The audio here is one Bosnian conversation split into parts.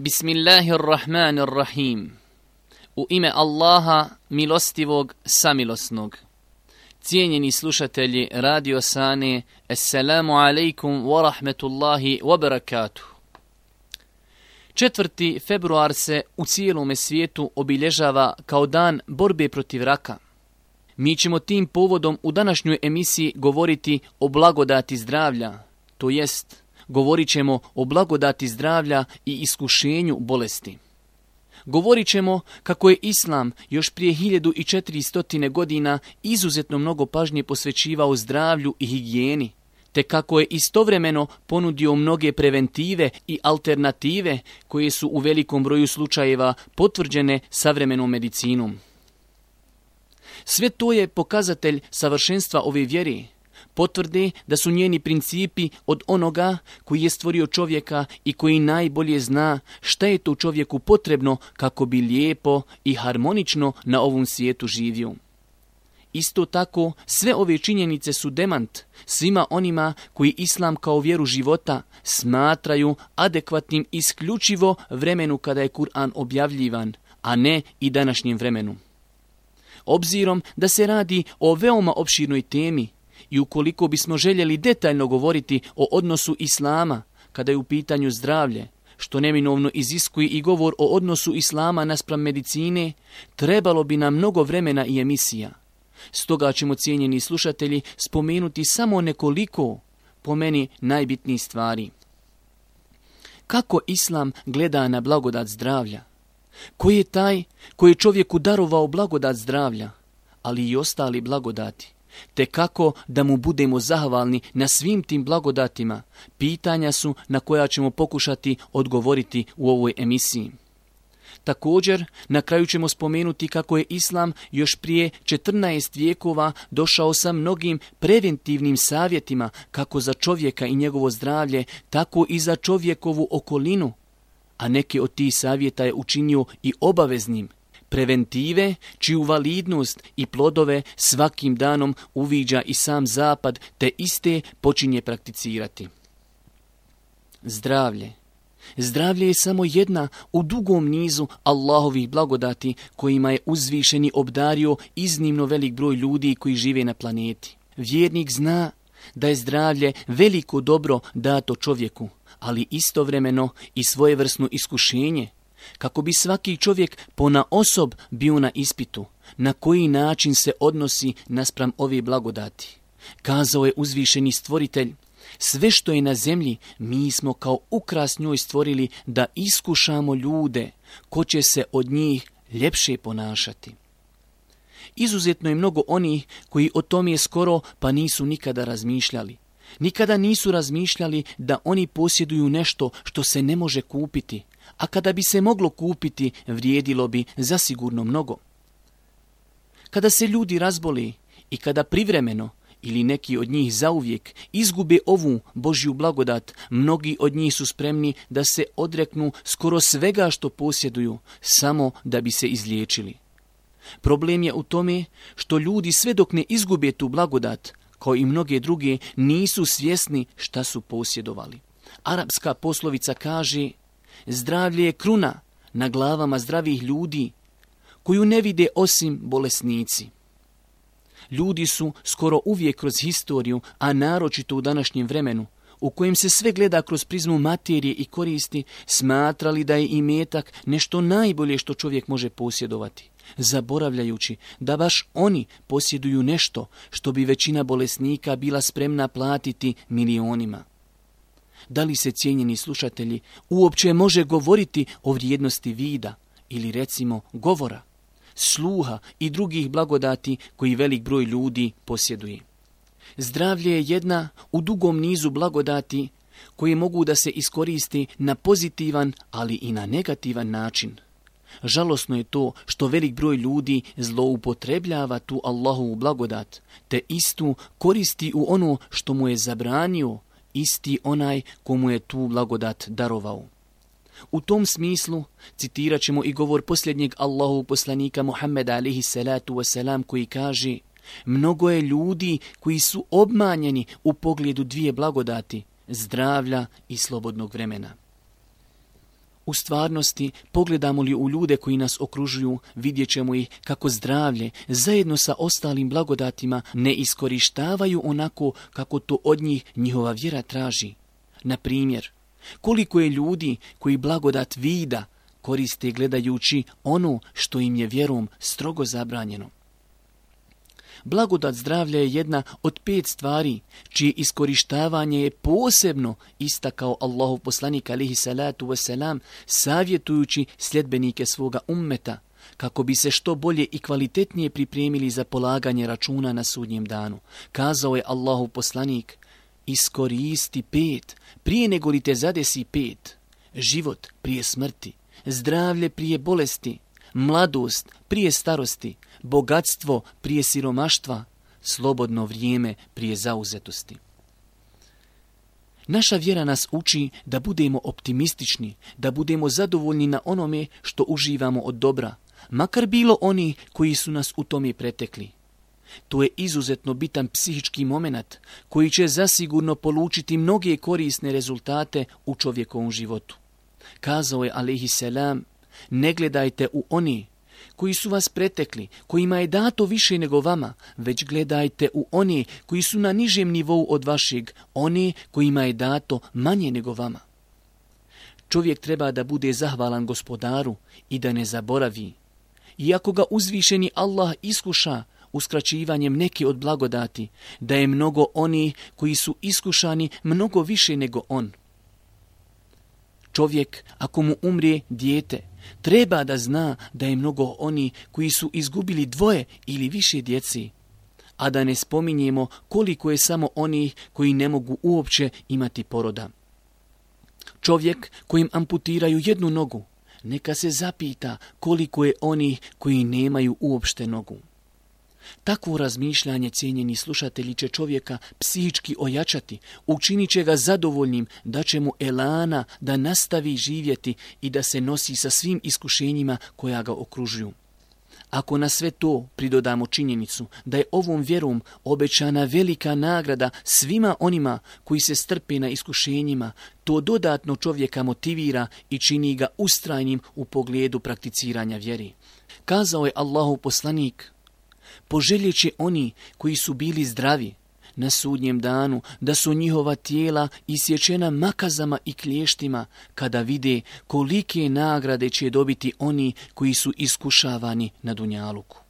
Bismillahirrahmanirrahim. U ime Allaha, milostivog, samilosnog. Cijenjeni slušatelji Radio Sane, Assalamu alaikum wa rahmetullahi wa barakatuh. Četvrti februar se u cijelome svijetu obilježava kao dan borbe protiv raka. Mi ćemo tim povodom u današnjoj emisiji govoriti o blagodati zdravlja, to jest govorit ćemo o blagodati zdravlja i iskušenju bolesti. Govorit ćemo kako je Islam još prije 1400 godina izuzetno mnogo pažnje posvećivao zdravlju i higijeni, te kako je istovremeno ponudio mnoge preventive i alternative koje su u velikom broju slučajeva potvrđene savremenom medicinom. Sve to je pokazatelj savršenstva ove vjeri, potvrde da su njeni principi od onoga koji je stvorio čovjeka i koji najbolje zna šta je to čovjeku potrebno kako bi lijepo i harmonično na ovom svijetu živio. Isto tako, sve ove činjenice su demant svima onima koji islam kao vjeru života smatraju adekvatnim isključivo vremenu kada je Kur'an objavljivan, a ne i današnjem vremenu. Obzirom da se radi o veoma opširnoj temi, i ukoliko bismo željeli detaljno govoriti o odnosu Islama kada je u pitanju zdravlje, što neminovno iziskuje i govor o odnosu Islama naspram medicine, trebalo bi nam mnogo vremena i emisija. Stoga ćemo cijenjeni slušatelji spomenuti samo nekoliko, po meni, najbitnijih stvari. Kako Islam gleda na blagodat zdravlja? Koji je taj koji je čovjeku darovao blagodat zdravlja, ali i ostali blagodati? te kako da mu budemo zahvalni na svim tim blagodatima, pitanja su na koja ćemo pokušati odgovoriti u ovoj emisiji. Također, na kraju ćemo spomenuti kako je Islam još prije 14 vijekova došao sa mnogim preventivnim savjetima kako za čovjeka i njegovo zdravlje, tako i za čovjekovu okolinu, a neke od tih savjeta je učinio i obaveznim, preventive, čiju validnost i plodove svakim danom uviđa i sam zapad, te iste počinje prakticirati. Zdravlje. Zdravlje je samo jedna u dugom nizu Allahovih blagodati kojima je uzvišeni obdario iznimno velik broj ljudi koji žive na planeti. Vjernik zna da je zdravlje veliko dobro dato čovjeku, ali istovremeno i svojevrsno iskušenje kako bi svaki čovjek pona osob bio na ispitu, na koji način se odnosi naspram ove blagodati. Kazao je uzvišeni stvoritelj, sve što je na zemlji mi smo kao ukras njoj stvorili da iskušamo ljude ko će se od njih ljepše ponašati. Izuzetno je mnogo onih koji o tome skoro pa nisu nikada razmišljali. Nikada nisu razmišljali da oni posjeduju nešto što se ne može kupiti, a kada bi se moglo kupiti, vrijedilo bi zasigurno mnogo. Kada se ljudi razboli i kada privremeno ili neki od njih zauvijek izgube ovu Božju blagodat, mnogi od njih su spremni da se odreknu skoro svega što posjeduju, samo da bi se izliječili. Problem je u tome što ljudi sve dok ne izgube tu blagodat, kao i mnoge druge, nisu svjesni šta su posjedovali. Arapska poslovica kaže, zdravlje je kruna na glavama zdravih ljudi, koju ne vide osim bolesnici. Ljudi su skoro uvijek kroz historiju, a naročito u današnjem vremenu, u kojem se sve gleda kroz prizmu materije i koristi, smatrali da je imetak nešto najbolje što čovjek može posjedovati, zaboravljajući da baš oni posjeduju nešto što bi većina bolesnika bila spremna platiti milionima. Da li se cijenjeni slušatelji uopće može govoriti o vrijednosti vida ili recimo govora, sluha i drugih blagodati koji velik broj ljudi posjeduje? Zdravlje je jedna u dugom nizu blagodati koje mogu da se iskoristi na pozitivan, ali i na negativan način. Žalosno je to što velik broj ljudi zloupotrebljava tu Allahovu blagodat, te istu koristi u ono što mu je zabranio, isti onaj komu je tu blagodat darovao. U tom smislu citirat ćemo i govor posljednjeg Allahu poslanika Muhammeda alihi salatu wasalam koji kaže Mnogo je ljudi koji su obmanjeni u pogledu dvije blagodati, zdravlja i slobodnog vremena. U stvarnosti, pogledamo li u ljude koji nas okružuju, vidjet ćemo ih kako zdravlje zajedno sa ostalim blagodatima ne iskorištavaju onako kako to od njih njihova vjera traži. Na primjer, koliko je ljudi koji blagodat vida koriste gledajući ono što im je vjerom strogo zabranjeno. Blagodat zdravlja je jedna od pet stvari, čije iskorištavanje je posebno istakao Allahov poslanik alihi salatu wasalam, savjetujući sljedbenike svoga ummeta, kako bi se što bolje i kvalitetnije pripremili za polaganje računa na sudnjem danu. Kazao je Allahov poslanik, iskoristi pet, prije nego li te zadesi pet, život prije smrti, zdravlje prije bolesti, mladost prije starosti, bogatstvo prije siromaštva, slobodno vrijeme prije zauzetosti. Naša vjera nas uči da budemo optimistični, da budemo zadovoljni na onome što uživamo od dobra, makar bilo oni koji su nas u tome pretekli. To je izuzetno bitan psihički moment koji će zasigurno polučiti mnoge korisne rezultate u čovjekovom životu. Kazao je alihi selam, ne gledajte u oni koji su vas pretekli, kojima je dato više nego vama, već gledajte u oni koji su na nižem nivou od vašeg, oni kojima je dato manje nego vama. Čovjek treba da bude zahvalan gospodaru i da ne zaboravi. Iako ga uzvišeni Allah iskuša uskraćivanjem neki od blagodati, da je mnogo oni koji su iskušani mnogo više nego on. Čovjek, ako mu umrije dijete, treba da zna da je mnogo oni koji su izgubili dvoje ili više djeci, a da ne spominjemo koliko je samo onih koji ne mogu uopće imati poroda. Čovjek kojim amputiraju jednu nogu, neka se zapita koliko je onih koji nemaju uopšte nogu. Takvo razmišljanje, cijenjeni slušatelji, će čovjeka psihički ojačati, učinit će ga zadovoljnim, da će mu elana da nastavi živjeti i da se nosi sa svim iskušenjima koja ga okružuju. Ako na sve to pridodamo činjenicu da je ovom vjerom obećana velika nagrada svima onima koji se strpe na iskušenjima, to dodatno čovjeka motivira i čini ga ustrajnim u pogledu prakticiranja vjeri. Kazao je Allahu poslanik, poželjeće oni koji su bili zdravi na sudnjem danu, da su njihova tijela isječena makazama i klještima, kada vide kolike nagrade će dobiti oni koji su iskušavani na Dunjaluku.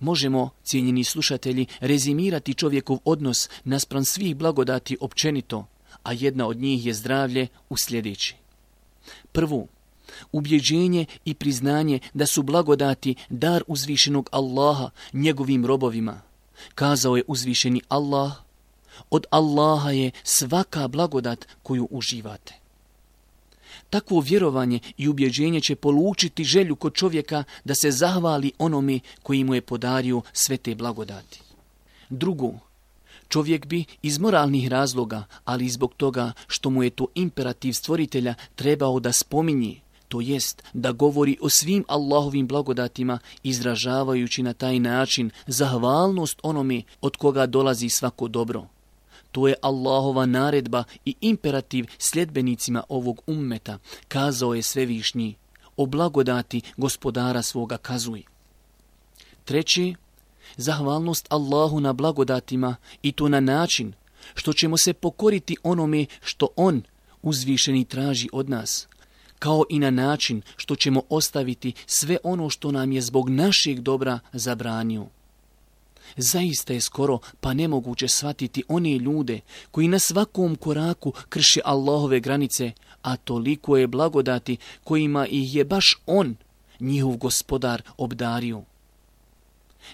Možemo, cijenjeni slušatelji, rezimirati čovjekov odnos naspram svih blagodati općenito, a jedna od njih je zdravlje u sljedeći. Prvu, ubjeđenje i priznanje da su blagodati dar uzvišenog Allaha njegovim robovima. Kazao je uzvišeni Allah, od Allaha je svaka blagodat koju uživate. Takvo vjerovanje i ubjeđenje će polučiti želju kod čovjeka da se zahvali onome koji mu je podario sve te blagodati. Drugo, čovjek bi iz moralnih razloga, ali i zbog toga što mu je to imperativ stvoritelja trebao da spominje, to jest da govori o svim Allahovim blagodatima izražavajući na taj način zahvalnost onome od koga dolazi svako dobro. To je Allahova naredba i imperativ sljedbenicima ovog ummeta, kazao je svevišnji, o blagodati gospodara svoga kazuj. Treći, zahvalnost Allahu na blagodatima i to na način što ćemo se pokoriti onome što On uzvišeni traži od nas, kao i na način što ćemo ostaviti sve ono što nam je zbog našeg dobra zabranio. Zaista je skoro pa nemoguće shvatiti one ljude koji na svakom koraku krše Allahove granice, a toliko je blagodati kojima ih je baš On, njihov gospodar, obdario.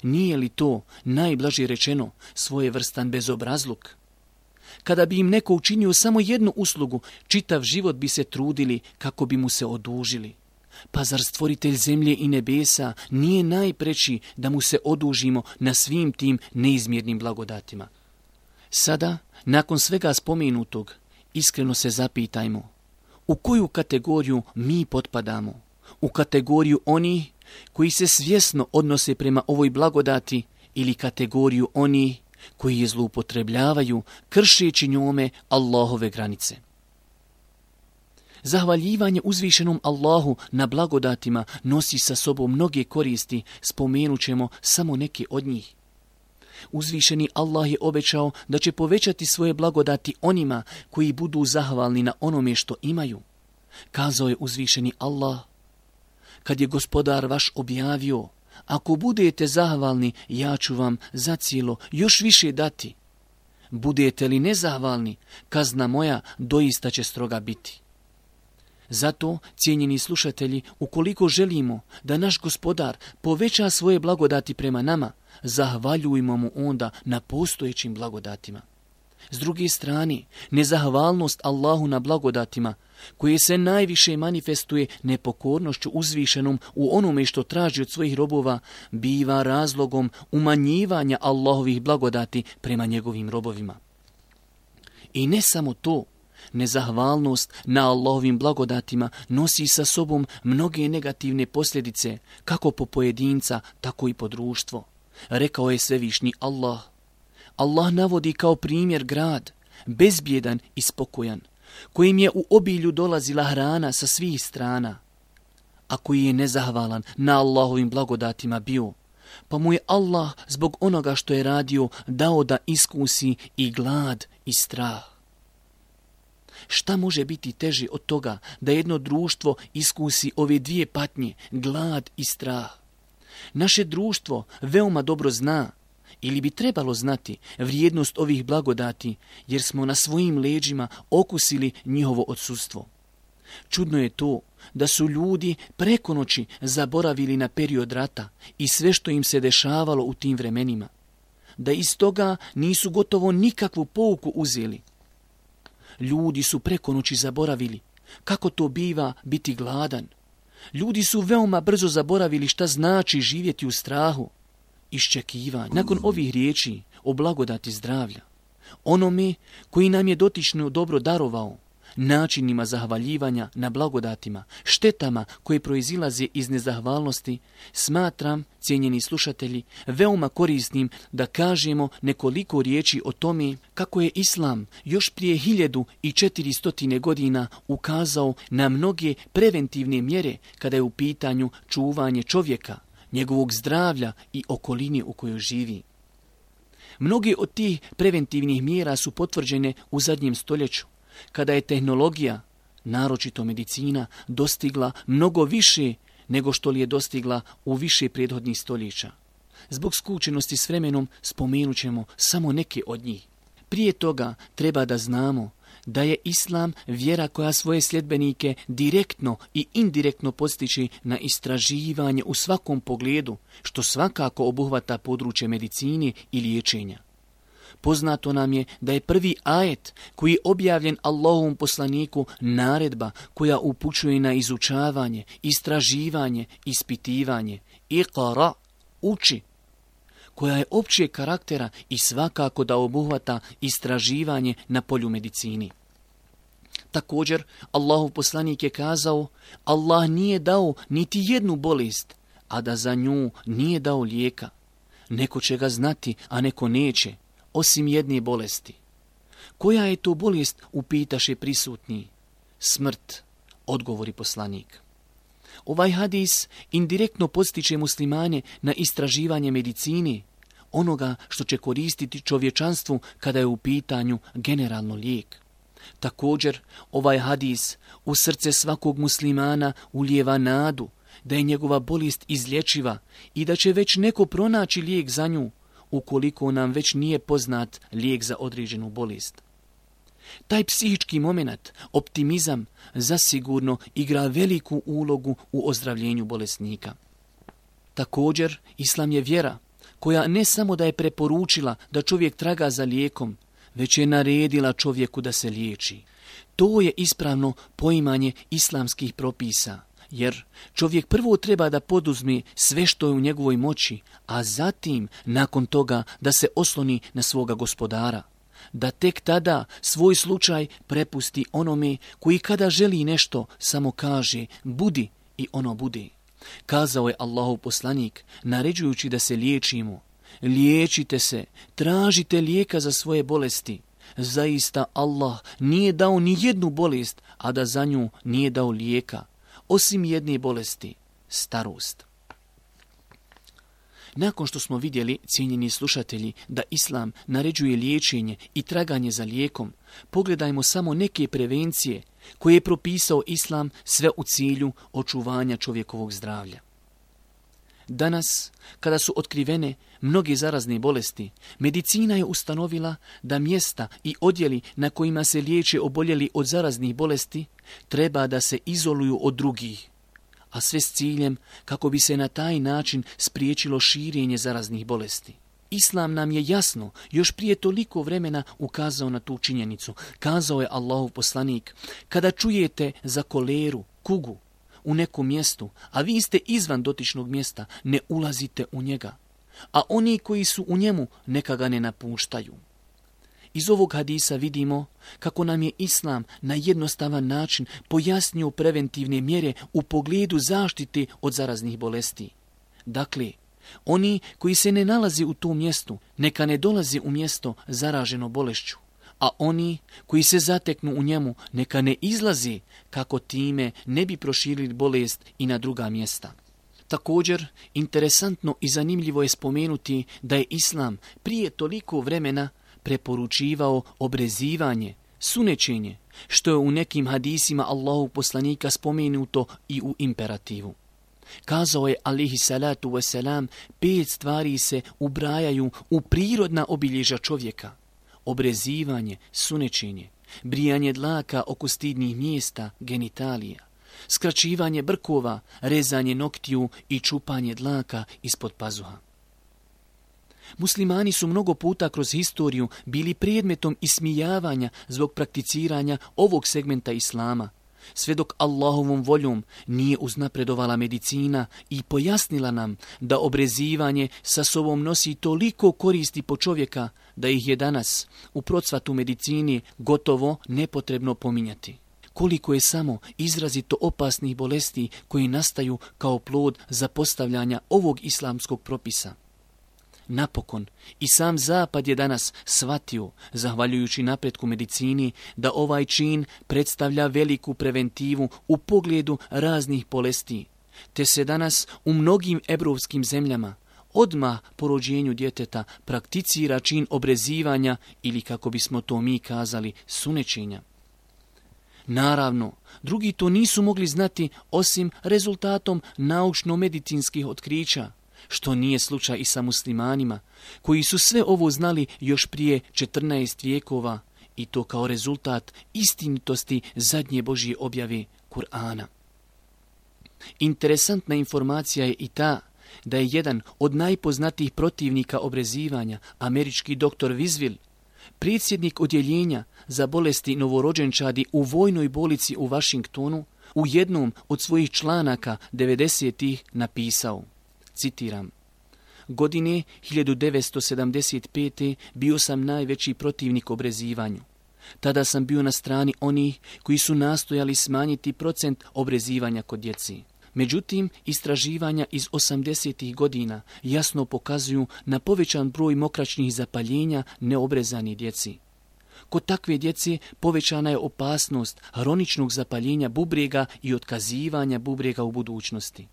Nije li to, najblaži rečeno, svojevrstan bezobrazluk? Kada bi im neko učinio samo jednu uslugu, čitav život bi se trudili kako bi mu se odužili. Pa zar stvoritelj zemlje i nebesa nije najpreći da mu se odužimo na svim tim neizmjernim blagodatima? Sada, nakon svega spomenutog, iskreno se zapitajmo u koju kategoriju mi potpadamo? U kategoriju oni koji se svjesno odnose prema ovoj blagodati ili kategoriju oni koji je zloupotrebljavaju kršeći njome Allahove granice. Zahvaljivanje uzvišenom Allahu na blagodatima nosi sa sobom mnoge koristi, spomenut ćemo samo neke od njih. Uzvišeni Allah je obećao da će povećati svoje blagodati onima koji budu zahvalni na onome što imaju. Kazao je uzvišeni Allah, kad je gospodar vaš objavio, ako budete zahvalni, ja ću vam za cijelo još više dati. Budete li nezahvalni, kazna moja doista će stroga biti. Zato, cijenjeni slušatelji, ukoliko želimo da naš gospodar poveća svoje blagodati prema nama, zahvaljujmo mu onda na postojećim blagodatima. S druge strane, nezahvalnost Allahu na blagodatima – koje se najviše manifestuje nepokornošću uzvišenom u onome što traži od svojih robova, biva razlogom umanjivanja Allahovih blagodati prema njegovim robovima. I ne samo to, nezahvalnost na Allahovim blagodatima nosi sa sobom mnoge negativne posljedice, kako po pojedinca, tako i po društvo. Rekao je svevišnji Allah. Allah navodi kao primjer grad, bezbjedan i spokojan, kojim je u obilju dolazila hrana sa svih strana, a koji je nezahvalan na Allahovim blagodatima bio, pa mu je Allah zbog onoga što je radio dao da iskusi i glad i strah. Šta može biti teži od toga da jedno društvo iskusi ove dvije patnje, glad i strah? Naše društvo veoma dobro zna ili bi trebalo znati vrijednost ovih blagodati, jer smo na svojim leđima okusili njihovo odsustvo. Čudno je to da su ljudi preko noći zaboravili na period rata i sve što im se dešavalo u tim vremenima. Da iz toga nisu gotovo nikakvu pouku uzeli. Ljudi su preko noći zaboravili kako to biva biti gladan. Ljudi su veoma brzo zaboravili šta znači živjeti u strahu iščekivanja. Nakon ovih riječi o blagodati zdravlja, onome koji nam je dotično dobro darovao, načinima zahvaljivanja na blagodatima, štetama koje proizilaze iz nezahvalnosti, smatram, cijenjeni slušatelji, veoma korisnim da kažemo nekoliko riječi o tome kako je Islam još prije 1400. godina ukazao na mnoge preventivne mjere kada je u pitanju čuvanje čovjeka, njegovog zdravlja i okolini u kojoj živi. Mnogi od tih preventivnih mjera su potvrđene u zadnjem stoljeću, kada je tehnologija, naročito medicina, dostigla mnogo više nego što li je dostigla u više prethodnih stoljeća. Zbog skučenosti s vremenom spomenut ćemo samo neke od njih. Prije toga treba da znamo da je islam vjera koja svoje sljedbenike direktno i indirektno postići na istraživanje u svakom pogledu, što svakako obuhvata područje medicine i liječenja. Poznato nam je da je prvi ajet koji je objavljen Allahovom poslaniku naredba koja upućuje na izučavanje, istraživanje, ispitivanje. Iqara, uči, koja je općeg karaktera i svakako da obuhvata istraživanje na polju medicini. Također, Allahov poslanik je kazao, Allah nije dao niti jednu bolest, a da za nju nije dao lijeka. Neko će ga znati, a neko neće, osim jedne bolesti. Koja je to bolest, upitaše prisutni. Smrt, odgovori poslanik. Ovaj hadis indirektno postiče muslimane na istraživanje medicini, onoga što će koristiti čovječanstvu kada je u pitanju generalno lijek. Također, ovaj hadis u srce svakog muslimana ulijeva nadu da je njegova bolest izlječiva i da će već neko pronaći lijek za nju, ukoliko nam već nije poznat lijek za određenu bolest. Taj psihički moment, optimizam, zasigurno igra veliku ulogu u ozdravljenju bolesnika. Također, islam je vjera koja ne samo da je preporučila da čovjek traga za lijekom, već je naredila čovjeku da se liječi. To je ispravno poimanje islamskih propisa, jer čovjek prvo treba da poduzmi sve što je u njegovoj moći, a zatim nakon toga da se osloni na svoga gospodara da tek tada svoj slučaj prepusti onome koji kada želi nešto samo kaže budi i ono budi. Kazao je Allahov poslanik, naređujući da se liječimo. Liječite se, tražite lijeka za svoje bolesti. Zaista Allah nije dao ni jednu bolest, a da za nju nije dao lijeka, osim jedne bolesti, starost. Nakon što smo vidjeli, cijenjeni slušatelji, da Islam naređuje liječenje i traganje za lijekom, pogledajmo samo neke prevencije koje je propisao Islam sve u cilju očuvanja čovjekovog zdravlja. Danas, kada su otkrivene mnoge zarazne bolesti, medicina je ustanovila da mjesta i odjeli na kojima se liječe oboljeli od zaraznih bolesti treba da se izoluju od drugih, a sve s ciljem kako bi se na taj način spriječilo širenje zaraznih bolesti. Islam nam je jasno, još prije toliko vremena ukazao na tu činjenicu. Kazao je Allahov poslanik, kada čujete za koleru, kugu, u nekom mjestu, a vi ste izvan dotičnog mjesta, ne ulazite u njega. A oni koji su u njemu, neka ga ne napuštaju. Iz ovog hadisa vidimo kako nam je Islam na jednostavan način pojasnio preventivne mjere u pogledu zaštite od zaraznih bolesti. Dakle, oni koji se ne nalaze u tom mjestu, neka ne dolaze u mjesto zaraženo bolešću, a oni koji se zateknu u njemu, neka ne izlazi kako time ne bi proširili bolest i na druga mjesta. Također, interesantno i zanimljivo je spomenuti da je Islam prije toliko vremena preporučivao obrezivanje, sunećenje, što je u nekim hadisima Allahu poslanika spomenuto i u imperativu. Kazao je alihi salatu wasalam, pet stvari se ubrajaju u prirodna obilježja čovjeka. Obrezivanje, sunećenje, brijanje dlaka oko stidnih mjesta, genitalija, skraćivanje brkova, rezanje noktiju i čupanje dlaka ispod pazuha. Muslimani su mnogo puta kroz historiju bili predmetom ismijavanja zbog prakticiranja ovog segmenta islama, sve dok Allahovom voljom nije uznapredovala medicina i pojasnila nam da obrezivanje sa sobom nosi toliko koristi po čovjeka da ih je danas u procvatu medicini gotovo nepotrebno pominjati. Koliko je samo izrazito opasnih bolesti koji nastaju kao plod zapostavljanja ovog islamskog propisa. Napokon, i sam Zapad je danas shvatio, zahvaljujući napretku medicini, da ovaj čin predstavlja veliku preventivu u pogledu raznih bolesti, te se danas u mnogim evropskim zemljama odmah po rođenju djeteta prakticira čin obrezivanja ili kako bismo to mi kazali sunečenja. Naravno, drugi to nisu mogli znati osim rezultatom naučno-medicinskih otkrića, što nije slučaj i sa muslimanima, koji su sve ovo znali još prije 14 vijekova i to kao rezultat istinitosti zadnje Božje objave Kur'ana. Interesantna informacija je i ta da je jedan od najpoznatijih protivnika obrezivanja, američki doktor Vizvil, predsjednik odjeljenja za bolesti novorođenčadi u vojnoj bolici u Vašingtonu, u jednom od svojih članaka 90-ih napisao – Citiram. Godine 1975. bio sam najveći protivnik obrezivanju. Tada sam bio na strani onih koji su nastojali smanjiti procent obrezivanja kod djeci. Međutim, istraživanja iz 80. godina jasno pokazuju na povećan broj mokračnih zapaljenja neobrezanih djeci. Kod takve djece povećana je opasnost hroničnog zapaljenja bubrega i otkazivanja bubrega u budućnosti.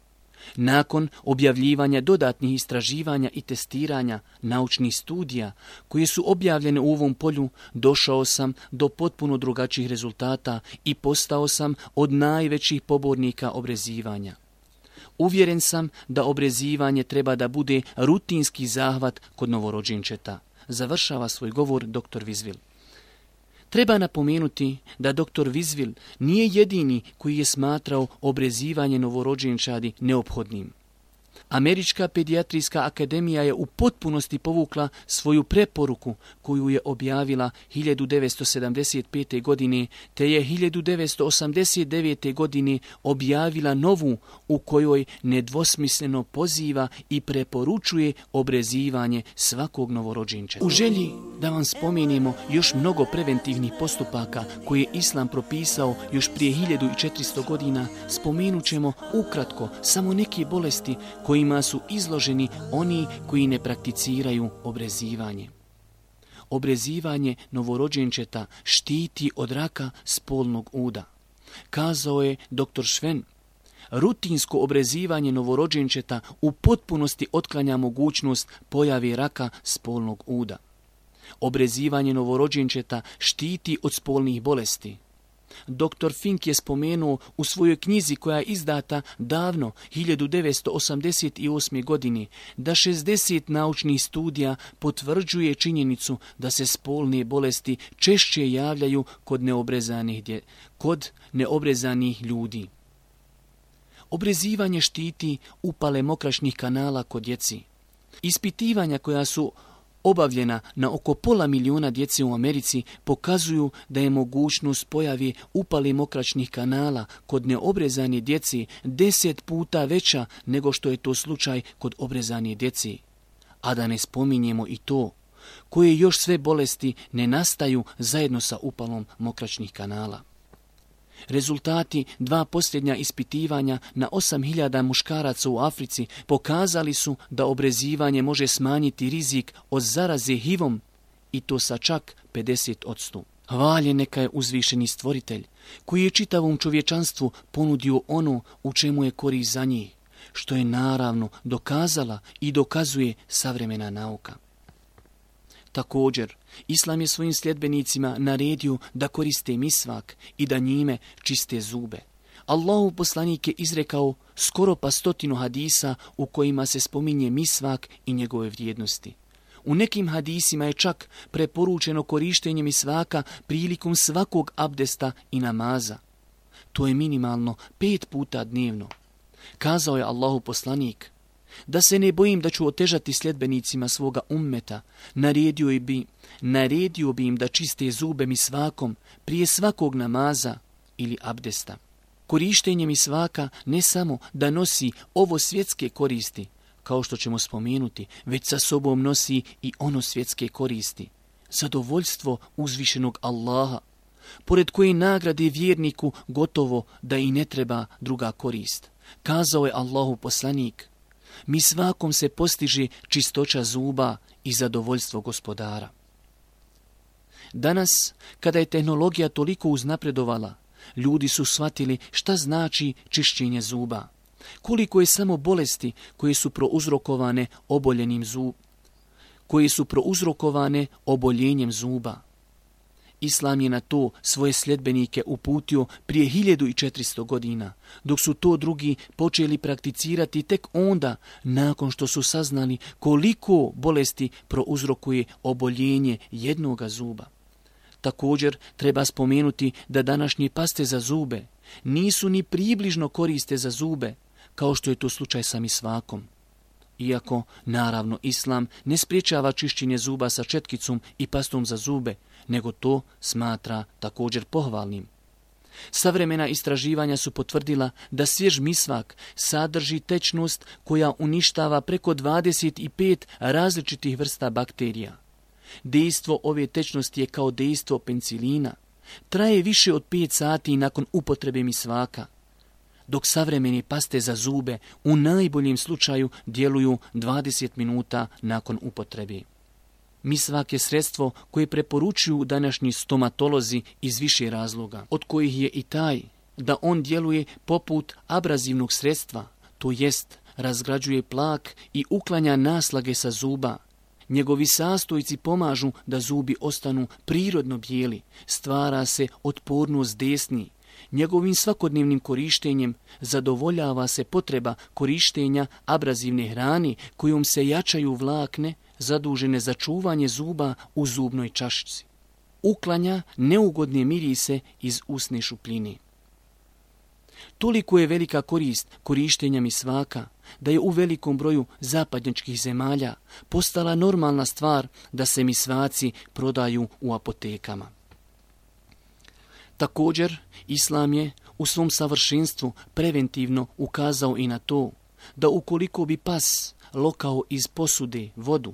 Nakon objavljivanja dodatnih istraživanja i testiranja naučnih studija koje su objavljene u ovom polju, došao sam do potpuno drugačijih rezultata i postao sam od najvećih pobornika obrezivanja. Uvjeren sam da obrezivanje treba da bude rutinski zahvat kod novorođenčeta. Završava svoj govor dr. Vizvil. Treba napomenuti da dr. Vizvil nije jedini koji je smatrao obrezivanje novorođenčadi neophodnim. Američka pedijatrijska akademija je u potpunosti povukla svoju preporuku koju je objavila 1975. godine te je 1989. godine objavila novu u kojoj nedvosmisleno poziva i preporučuje obrezivanje svakog novorođenčeta. U želji da vam spomenemo još mnogo preventivnih postupaka koje je Islam propisao još prije 1400 godina, spomenut ćemo ukratko samo neke bolesti koje kojima su izloženi oni koji ne prakticiraju obrezivanje. Obrezivanje novorođenčeta štiti od raka spolnog uda. Kazao je dr. Šven, rutinsko obrezivanje novorođenčeta u potpunosti otklanja mogućnost pojave raka spolnog uda. Obrezivanje novorođenčeta štiti od spolnih bolesti. Dr. Fink je spomenuo u svojoj knjizi koja je izdata davno, 1988. godini, da 60 naučnih studija potvrđuje činjenicu da se spolne bolesti češće javljaju kod neobrezanih, kod neobrezanih ljudi. Obrezivanje štiti upale mokrašnih kanala kod djeci. Ispitivanja koja su obavljena na oko pola milijuna djece u Americi pokazuju da je mogućnost pojavi upali mokračnih kanala kod neobrezane djeci deset puta veća nego što je to slučaj kod obrezane djeci. A da ne spominjemo i to koje još sve bolesti ne nastaju zajedno sa upalom mokračnih kanala. Rezultati dva posljednja ispitivanja na 8000 muškaraca u Africi pokazali su da obrezivanje može smanjiti rizik od zaraze hivom i to sa čak 50%. Hvalje neka je uzvišeni stvoritelj koji je čitavom čovječanstvu ponudio ono u čemu je korist za njih, što je naravno dokazala i dokazuje savremena nauka. Također, Islam je svojim sljedbenicima naredio da koriste misvak i da njime čiste zube. Allahu poslanik je izrekao skoro pa stotinu hadisa u kojima se spominje misvak i njegove vrijednosti. U nekim hadisima je čak preporučeno korištenje misvaka prilikom svakog abdesta i namaza. To je minimalno pet puta dnevno. Kazao je Allahu poslanik, da se ne bojim da ću otežati sljedbenicima svoga ummeta, naredio bi, naredio bi im da čiste zube mi svakom prije svakog namaza ili abdesta. Korištenje mi svaka ne samo da nosi ovo svjetske koristi, kao što ćemo spomenuti, već sa sobom nosi i ono svjetske koristi. Zadovoljstvo uzvišenog Allaha, pored koje nagrade vjerniku gotovo da i ne treba druga korist. Kazao je Allahu poslanik, mi svakom se postiže čistoća zuba i zadovoljstvo gospodara. Danas, kada je tehnologija toliko uznapredovala, ljudi su shvatili šta znači čišćenje zuba. Koliko je samo bolesti koje su prouzrokovane oboljenim zub, koje su prouzrokovane oboljenjem zuba. Islam je na to svoje sljedbenike uputio prije 1400 godina, dok su to drugi počeli prakticirati tek onda nakon što su saznali koliko bolesti prouzrokuje oboljenje jednoga zuba. Također treba spomenuti da današnje paste za zube nisu ni približno koriste za zube, kao što je to slučaj sa svakom. Iako, naravno, islam ne spriječava čišćenje zuba sa četkicom i pastom za zube, nego to smatra također pohvalnim. Savremena istraživanja su potvrdila da svjež misvak sadrži tečnost koja uništava preko 25 različitih vrsta bakterija. Dejstvo ove tečnosti je kao dejstvo pencilina. Traje više od 5 sati nakon upotrebe misvaka, dok savremeni paste za zube u najboljem slučaju djeluju 20 minuta nakon upotrebe mi svake sredstvo koje preporučuju današnji stomatolozi iz više razloga, od kojih je i taj da on djeluje poput abrazivnog sredstva, to jest razgrađuje plak i uklanja naslage sa zuba. Njegovi sastojci pomažu da zubi ostanu prirodno bijeli, stvara se otpornost desni. Njegovim svakodnevnim korištenjem zadovoljava se potreba korištenja abrazivne hrani kojom se jačaju vlakne, zadužene za čuvanje zuba u zubnoj čašici. Uklanja neugodne mirise iz usne šupljine. Toliko je velika korist korištenja misvaka da je u velikom broju zapadnjačkih zemalja postala normalna stvar da se misvaci prodaju u apotekama. Također, Islam je u svom savršenstvu preventivno ukazao i na to da ukoliko bi pas lokao iz posude vodu,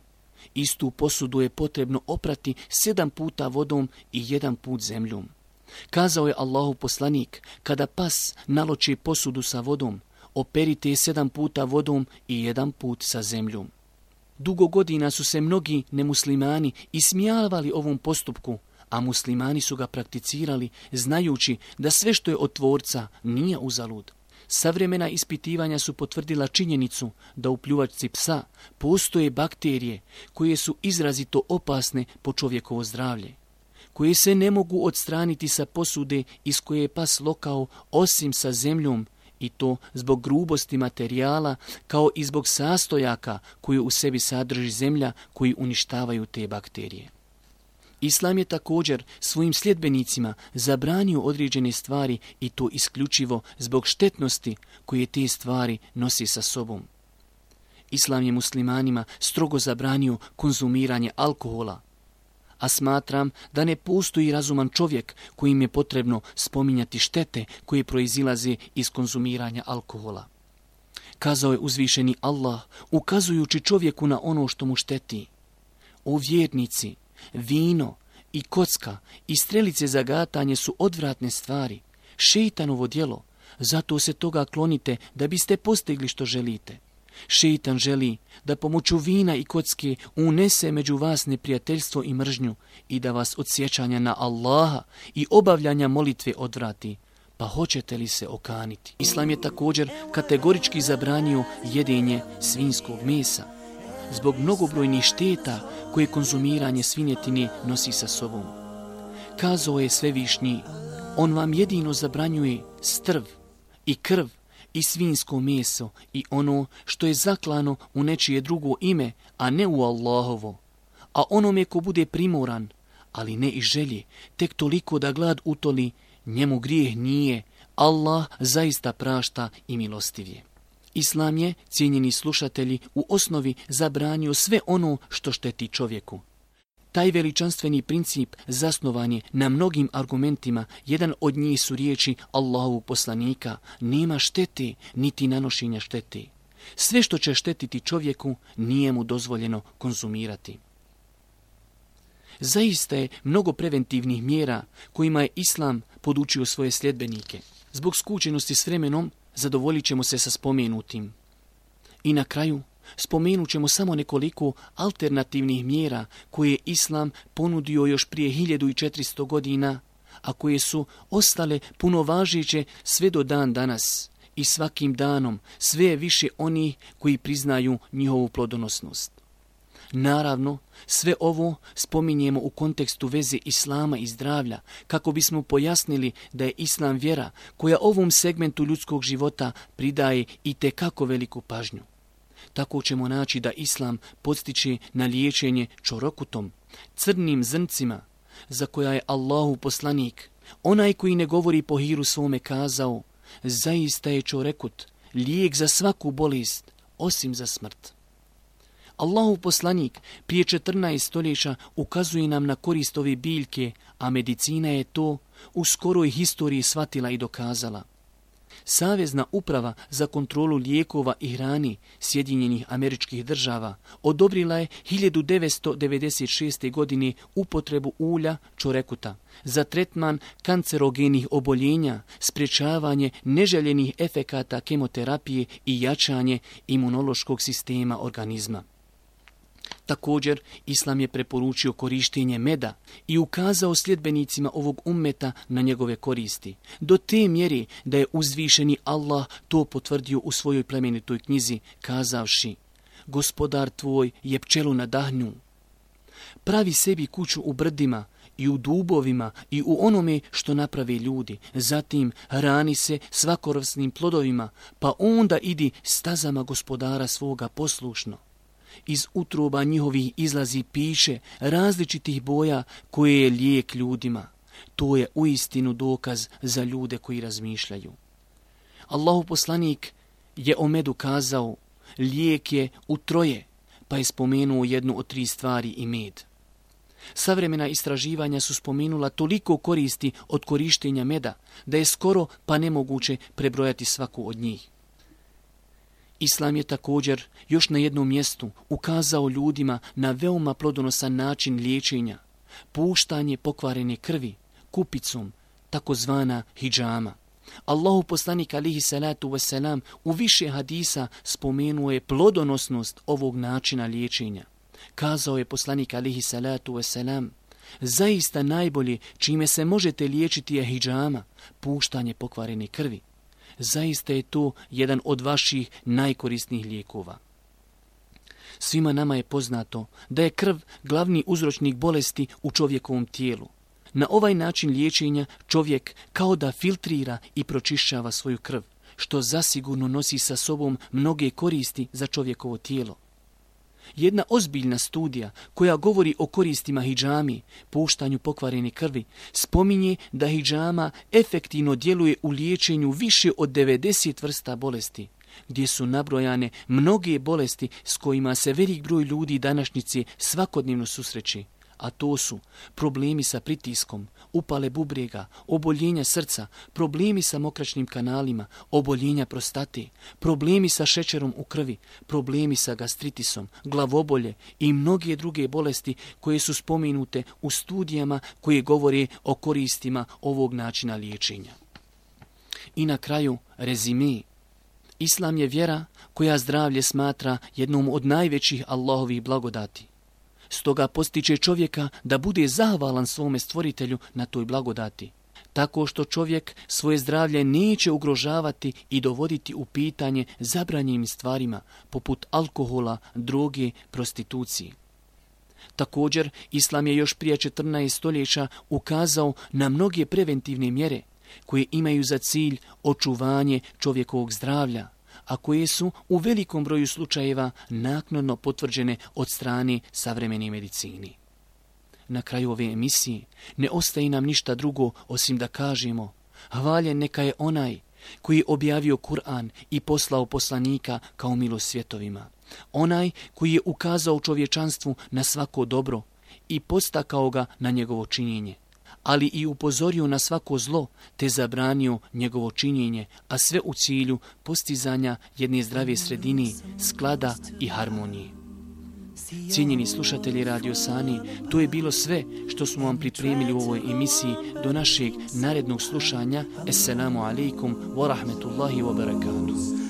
Istu posudu je potrebno oprati sedam puta vodom i jedan put zemljom. Kazao je Allahu poslanik, kada pas naloči posudu sa vodom, operite je sedam puta vodom i jedan put sa zemljom. Dugo godina su se mnogi nemuslimani ismijavali ovom postupku, a muslimani su ga prakticirali znajući da sve što je od tvorca nije uzalud. Savremena ispitivanja su potvrdila činjenicu da u pljuvačci psa postoje bakterije koje su izrazito opasne po čovjekovo zdravlje, koje se ne mogu odstraniti sa posude iz koje je pas lokao osim sa zemljom i to zbog grubosti materijala kao i zbog sastojaka koju u sebi sadrži zemlja koji uništavaju te bakterije. Islam je također svojim sljedbenicima zabranio određene stvari i to isključivo zbog štetnosti koje te stvari nosi sa sobom. Islam je muslimanima strogo zabranio konzumiranje alkohola, a smatram da ne postoji razuman čovjek kojim je potrebno spominjati štete koje proizilaze iz konzumiranja alkohola. Kazao je uzvišeni Allah, ukazujući čovjeku na ono što mu šteti. O vjernici, vino, i kocka, i strelice za gatanje su odvratne stvari, šeitanovo djelo, zato se toga klonite da biste postigli što želite. Šeitan želi da pomoću vina i kocke unese među vas neprijateljstvo i mržnju i da vas od sjećanja na Allaha i obavljanja molitve odvrati. Pa hoćete li se okaniti? Islam je također kategorički zabranio jedinje svinskog mesa zbog mnogobrojnih šteta koje konzumiranje svinjetine nosi sa sobom. Kazao je svevišnji, on vam jedino zabranjuje strv i krv i svinsko meso i ono što je zaklano u nečije drugo ime, a ne u Allahovo. A onome ko bude primoran, ali ne i želje, tek toliko da glad utoli, njemu grijeh nije, Allah zaista prašta i milostiv je. Islam je, cijenjeni slušatelji, u osnovi zabranio sve ono što šteti čovjeku. Taj veličanstveni princip zasnovan je na mnogim argumentima, jedan od njih su riječi Allahu poslanika, nema šteti niti nanošenja šteti. Sve što će štetiti čovjeku nije mu dozvoljeno konzumirati. Zaista je mnogo preventivnih mjera kojima je Islam podučio svoje sljedbenike. Zbog skučenosti s vremenom zadovoljit ćemo se sa spomenutim. I na kraju spomenut ćemo samo nekoliko alternativnih mjera koje je Islam ponudio još prije 1400 godina, a koje su ostale puno važeće sve do dan danas i svakim danom sve više oni koji priznaju njihovu plodonosnost. Naravno, sve ovo spominjemo u kontekstu veze islama i zdravlja, kako bismo pojasnili da je islam vjera koja ovom segmentu ljudskog života pridaje i kako veliku pažnju. Tako ćemo naći da islam podstiče na liječenje čorokutom, crnim zrncima, za koja je Allahu poslanik, onaj koji ne govori po hiru svome kazao, zaista je čorekut, lijek za svaku bolest, osim za smrt. Allahu poslanik prije 14 stoljeća ukazuje nam na korist ove biljke, a medicina je to u skoroj historiji shvatila i dokazala. Savezna uprava za kontrolu lijekova i hrani Sjedinjenih američkih država odobrila je 1996. godine upotrebu ulja čorekuta za tretman kancerogenih oboljenja, sprječavanje neželjenih efekata kemoterapije i jačanje imunološkog sistema organizma. Također, Islam je preporučio korištenje meda i ukazao sljedbenicima ovog ummeta na njegove koristi. Do te mjeri da je uzvišeni Allah to potvrdio u svojoj plemenitoj knjizi, kazavši Gospodar tvoj je pčelu na dahnju, Pravi sebi kuću u brdima, i u dubovima i u onome što naprave ljudi. Zatim rani se svakorovsnim plodovima, pa onda idi stazama gospodara svoga poslušno iz utroba njihovih izlazi piše različitih boja koje je lijek ljudima. To je uistinu dokaz za ljude koji razmišljaju. Allahu poslanik je o medu kazao lijek je u troje, pa je spomenuo jednu od tri stvari i med. Savremena istraživanja su spomenula toliko koristi od korištenja meda da je skoro pa nemoguće prebrojati svaku od njih. Islam je također još na jednom mjestu ukazao ljudima na veoma plodonosan način liječenja, puštanje pokvarene krvi, kupicom, takozvana hijjama. Allahu poslanik alihi salatu wasalam u više hadisa spomenuo je plodonosnost ovog načina liječenja. Kazao je poslanik alihi salatu wasalam, zaista najbolje čime se možete liječiti je hijjama, puštanje pokvarene krvi zaista je to jedan od vaših najkorisnijih lijekova. Svima nama je poznato da je krv glavni uzročnik bolesti u čovjekovom tijelu. Na ovaj način liječenja čovjek kao da filtrira i pročišćava svoju krv, što zasigurno nosi sa sobom mnoge koristi za čovjekovo tijelo. Jedna ozbiljna studija koja govori o koristima hijjami, puštanju pokvarene krvi, spominje da hijjama efektivno djeluje u liječenju više od 90 vrsta bolesti, gdje su nabrojane mnoge bolesti s kojima se velik broj ljudi današnjici svakodnevno susreći a to su problemi sa pritiskom, upale bubrega, oboljenja srca, problemi sa mokračnim kanalima, oboljenja prostate, problemi sa šećerom u krvi, problemi sa gastritisom, glavobolje i mnoge druge bolesti koje su spomenute u studijama koje govore o koristima ovog načina liječenja. I na kraju rezime. Islam je vjera koja zdravlje smatra jednom od najvećih Allahovih blagodati Stoga postiče čovjeka da bude zahvalan svome stvoritelju na toj blagodati tako što čovjek svoje zdravlje neće ugrožavati i dovoditi u pitanje zabranjenim stvarima, poput alkohola, droge, prostituciji. Također, Islam je još prije 14. stoljeća ukazao na mnoge preventivne mjere koje imaju za cilj očuvanje čovjekovog zdravlja, a koje su u velikom broju slučajeva naknadno potvrđene od strane savremene medicini. Na kraju ove emisije ne ostaje nam ništa drugo osim da kažemo Hvaljen neka je onaj koji je objavio Kur'an i poslao poslanika kao milost svjetovima. Onaj koji je ukazao čovječanstvu na svako dobro i postakao ga na njegovo činjenje ali i upozorio na svako zlo, te zabranio njegovo činjenje, a sve u cilju postizanja jedne zdrave sredini, sklada i harmonije. Cijenjeni slušatelji Radio Sani, to je bilo sve što smo vam pripremili u ovoj emisiji do našeg narednog slušanja. Esselamu alaikum wa rahmetullahi wa barakatuh.